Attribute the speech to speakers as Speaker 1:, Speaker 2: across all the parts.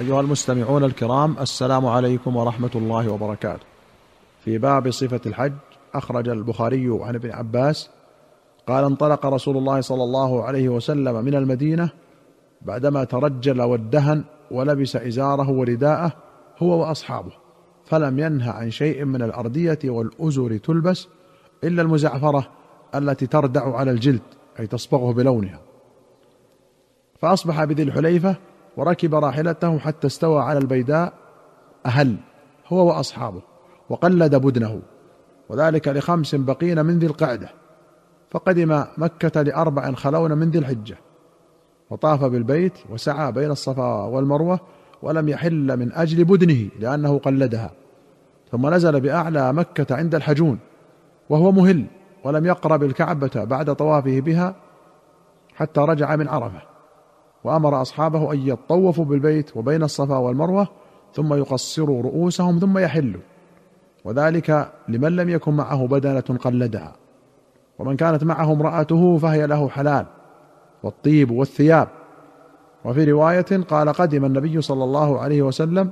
Speaker 1: أيها المستمعون الكرام السلام عليكم ورحمة الله وبركاته. في باب صفة الحج أخرج البخاري عن ابن عباس قال انطلق رسول الله صلى الله عليه وسلم من المدينة بعدما ترجل وادهن ولبس إزاره ورداءه هو وأصحابه فلم ينه عن شيء من الأردية والأزر تلبس إلا المزعفرة التي تردع على الجلد أي تصبغه بلونها فأصبح بذي الحليفة وركب راحلته حتى استوى على البيداء أهل هو وأصحابه وقلد بدنه وذلك لخمس بقين من ذي القعدة فقدم مكة لأربع خلون من ذي الحجة وطاف بالبيت وسعى بين الصفا والمروة ولم يحل من أجل بدنه لأنه قلدها ثم نزل بأعلى مكة عند الحجون وهو مهل ولم يقرب الكعبة بعد طوافه بها حتى رجع من عرفة. وأمر أصحابه أن يطوفوا بالبيت وبين الصفا والمروة ثم يقصروا رؤوسهم ثم يحلوا. وذلك لمن لم يكن معه بدنة قلدها ومن كانت معه امرأته فهي له حلال والطيب والثياب. وفي رواية قال قدم النبي صلى الله عليه وسلم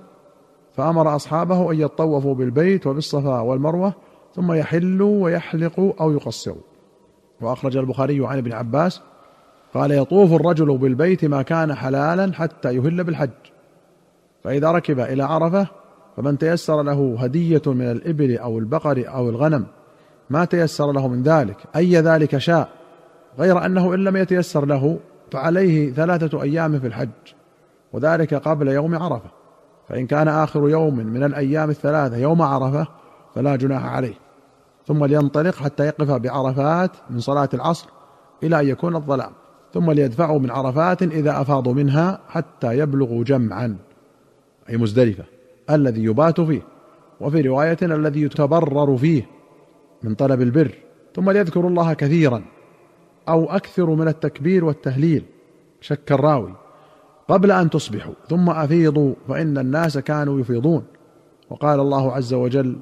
Speaker 1: فأمر أصحابه أن يطوفوا بالبيت وبالصفا والمروة ثم يحلوا ويحلقوا أو يقصروا. وأخرج البخاري عن ابن عباس قال يطوف الرجل بالبيت ما كان حلالا حتى يهل بالحج. فإذا ركب إلى عرفة فمن تيسر له هدية من الإبل أو البقر أو الغنم ما تيسر له من ذلك أي ذلك شاء غير أنه إن لم يتيسر له فعليه ثلاثة أيام في الحج وذلك قبل يوم عرفة. فإن كان آخر يوم من الأيام الثلاثة يوم عرفة فلا جناح عليه. ثم لينطلق حتى يقف بعرفات من صلاة العصر إلى أن يكون الظلام. ثم ليدفعوا من عرفات إذا أفاضوا منها حتى يبلغوا جمعا. أي مزدلفة. الذي يبات فيه. وفي رواية الذي يتبرر فيه. من طلب البر. ثم ليذكر الله كثيرا. أو أكثر من التكبير والتهليل. شك الراوي. قبل أن تصبحوا. ثم أفيضوا. فإن الناس كانوا يفيضون. وقال الله عز وجل.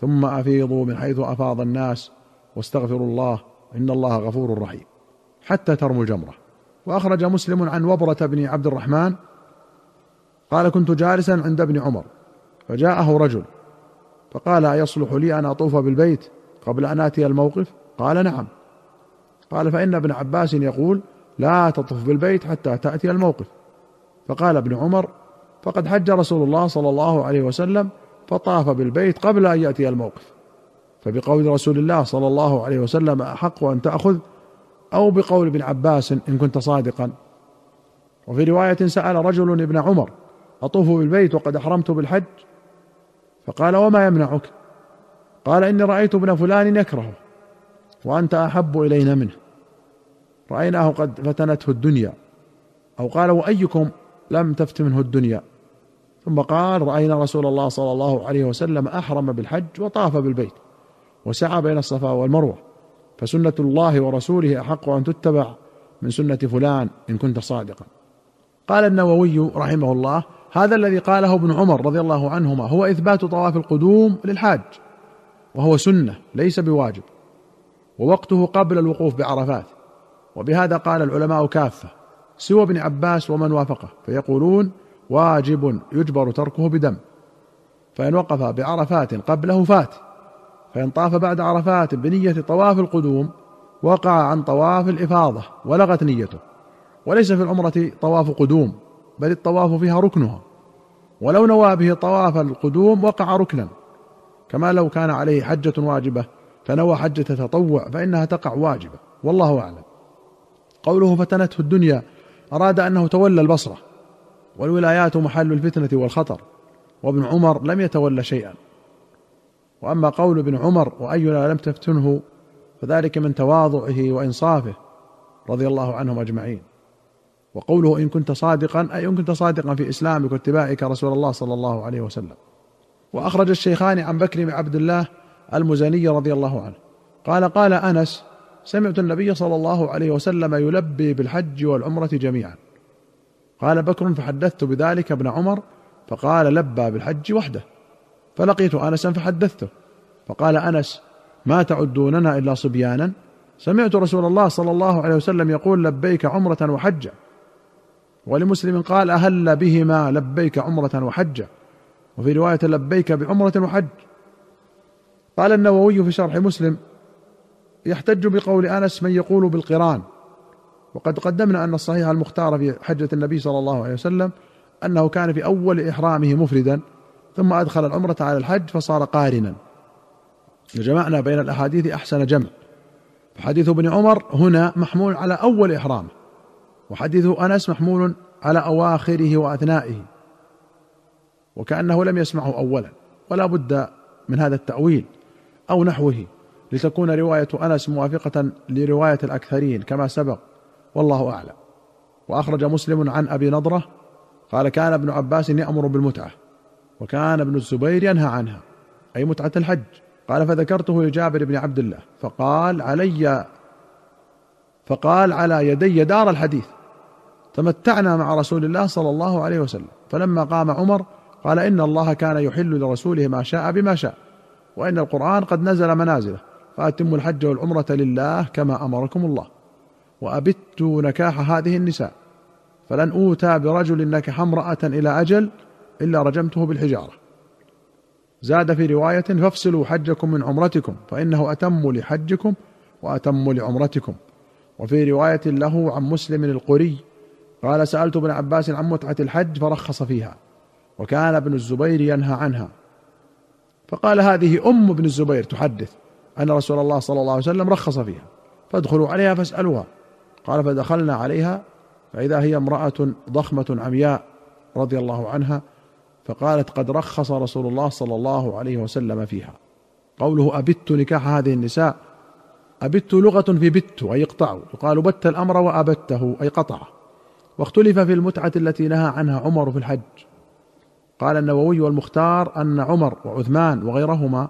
Speaker 1: ثم أفيضوا من حيث أفاض الناس. واستغفروا الله. إن الله غفور رحيم. حتى ترموا الجمره وأخرج مسلم عن وبرة بن عبد الرحمن قال كنت جالسا عند ابن عمر. فجاءه رجل فقال أيصلح لي أن أطوف بالبيت قبل أن آتي الموقف؟ قال نعم. قال فإن ابن عباس يقول لا تطف بالبيت حتى تأتي الموقف. فقال ابن عمر فقد حج رسول الله صلى الله عليه وسلم فطاف بالبيت قبل أن يأتي الموقف. فبقول رسول الله صلى الله عليه وسلم أحق أن تأخذ؟ أو بقول ابن عباس إن كنت صادقا. وفي رواية سأل رجل ابن عمر أطوف بالبيت وقد أحرمت بالحج؟ فقال وما يمنعك؟ قال إني رأيت ابن فلان يكرهه وأنت أحب إلينا منه. رأيناه قد فتنته الدنيا. أو قال وأيكم لم تفت منه الدنيا؟ ثم قال رأينا رسول الله صلى الله عليه وسلم أحرم بالحج وطاف بالبيت وسعى بين الصفا والمروة. فسنة الله ورسوله أحق أن تتبع من سنة فلان إن كنت صادقا. قال النووي رحمه الله هذا الذي قاله ابن عمر رضي الله عنهما هو إثبات طواف القدوم للحاج وهو سنة ليس بواجب ووقته قبل الوقوف بعرفات وبهذا قال العلماء كافة سوى ابن عباس ومن وافقه فيقولون واجب يجبر تركه بدم فإن وقف بعرفات قبله فات. فإن طاف بعد عرفات بنية طواف القدوم وقع عن طواف الإفاضة ولغت نيته. وليس في العمرة طواف قدوم بل الطواف فيها ركنها. ولو نوى به طواف القدوم وقع ركنا. كما لو كان عليه حجة واجبة فنوى حجة تطوع فإنها تقع واجبة. والله أعلم. قوله فتنته الدنيا أراد أنه تولى البصرة. والولايات محل الفتنة والخطر. وابن عمر لم يتولى شيئا. وأما قول ابن عمر وأينا لم تفتنه فذلك من تواضعه وإنصافه رضي الله عنهم أجمعين. وقوله إن كنت صادقا أي إن كنت صادقا في إسلامك واتباعك رسول الله صلى الله عليه وسلم. وأخرج الشيخان عن بكر بن عبد الله المزني رضي الله عنه. قال قال أنس سمعت النبي صلى الله عليه وسلم يلبي بالحج والعمرة جميعا. قال بكر فحدثت بذلك ابن عمر فقال لبى بالحج وحده. فلقيت انسا فحدثته. فقال أنس ما تعدوننا إلا صبيانا؟ سمعت رسول الله صلى الله عليه وسلم يقول لبيك عمرة وحجا ولمسلم قال أهل بهما لبيك عمرة وحجة وفي رواية لبيك بعمرة وحج. قال النووي في شرح مسلم يحتج بقول أنس من يقول بالقرآن. وقد قدمنا أن الصحيح المختار في حجة النبي صلى الله عليه وسلم أنه كان في أول إحرامه مفردا. ثم أدخل العمرة على الحج فصار قارنا. جمعنا بين الأحاديث أحسن جمع. فحديث ابن عمر هنا محمول على أول احرامه وحديث أنس محمول على أواخره وأثنائه وكأنه لم يسمعه اولا. ولا بد من هذا التأويل أو نحوه لتكون رواية أنس موافقة لرواية الأكثرين كما سبق. والله أعلم. وأخرج مسلم عن أبي نضرة قال كان ابن عباس يأمر بالمتعة. وكان ابن الزبير ينهى عنها أي متعة الحج. قال فذكرته لجابر بن عبد الله. فقال علي فقال على يدي دار الحديث. تمتعنا مع رسول الله صلى الله عليه وسلم. فلما قام عمر قال إن الله كان يحل لرسوله ما شاء بما شاء وإن القرآن قد نزل منازله فأتموا الحج والعمرة لله كما أمركم الله وابت نكاح هذه النساء فلن أوتى برجل نكح امرأة إلى أجل إلا رجمته بالحجارة. زاد في رواية فافصلوا حجكم من عمرتكم فإنه أتم لحجكم وأتم لعمرتكم. وفي رواية له عن مسلم القري قال سألت ابن عباس عن متعة الحج فرخص فيها وكان ابن الزبير ينهى عنها. فقال هذه أم ابن الزبير تحدث أن رسول الله صلى الله عليه وسلم رخص فيها فادخلوا عليها فاسألوها. قال فدخلنا عليها فإذا هي امرأة ضخمة عمياء رضي الله عنها فقالت قد رخص رسول الله صلى الله عليه وسلم فيها. قوله أبت نكاح هذه النساء؟ أبت لغة في بت أي اقطعوا يقال بت الأمر وأبته أي قطعه واختلف في المتعة التي نهى عنها عمر في الحج. قال النووي والمختار أن عمر وعثمان وغيرهما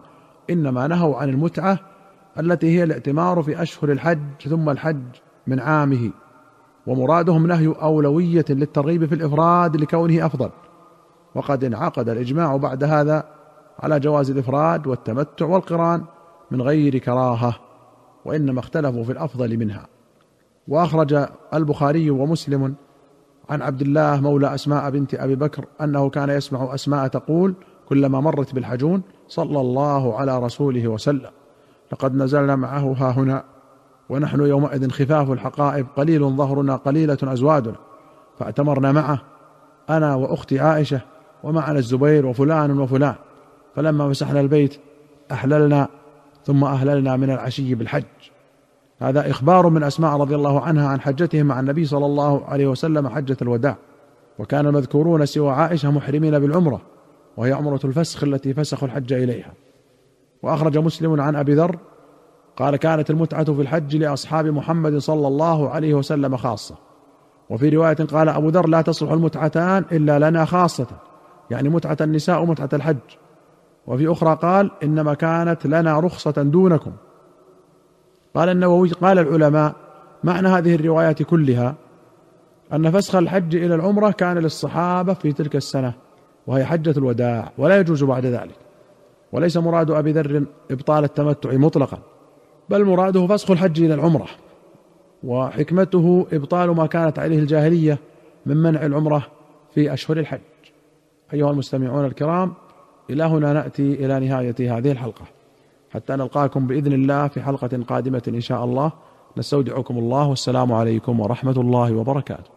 Speaker 1: إنما نهوا عن المتعة التي هي الاعتمار في أشهر الحج ثم الحج من عامه. ومرادهم نهي أولوية للترغيب في الإفراد لكونه أفضل. وقد انعقد الإجماع بعد هذا على جواز الإفراد والتمتع والقران من غير كراهة وإنما اختلفوا في الأفضل منها. وأخرج البخاري ومسلم عن عبد الله مولى أسماء بنت أبي بكر أنه كان يسمع أسماء تقول كلما مرت بالحجون صلى الله على رسوله وسلم لقد نزلنا معه ها هنا ونحن يومئذ خفاف الحقائب قليل ظهرنا قليلة أزوادنا فأتمرنا معه أنا وأختي عائشة ومعنا الزبير وفلان وفلان. فلما مسحنا البيت أحللنا ثم أهللنا من العشي بالحج. هذا إخبار من أسماء رضي الله عنها عن حجته مع النبي صلى الله عليه وسلم حجة الوداع. وكان المذكورون سوى عائشة محرمين بالعمرة وهي عمرة الفسخ التي فسخوا الحج إليها. وأخرج مسلم عن أبي ذر قال كانت المتعة في الحج لأصحاب محمد صلى الله عليه وسلم خاصة. وفي رواية قال أبو ذر لا تصلح المتعتان إلا لنا خاصة. يعني متعة النساء ومتعة الحج. وفي أخرى قال إنما كانت لنا رخصة دونكم. قال النووي قال العلماء معنى هذه الروايات كلها أن فسخ الحج إلى العمرة كان للصحابة في تلك السنة وهي حجة الوداع ولا يجوز بعد ذلك. وليس مراد أبي ذر إبطال التمتع مطلقا بل مراده فسخ الحج إلى العمرة. وحكمته إبطال ما كانت عليه الجاهلية من منع العمرة في أشهر الحج. أيها المستمعون الكرام إلى هنا نأتي إلى نهاية هذه الحلقة. حتى نلقاكم بإذن الله في حلقة قادمة إن شاء الله. نستودعكم الله والسلام عليكم ورحمة الله وبركاته.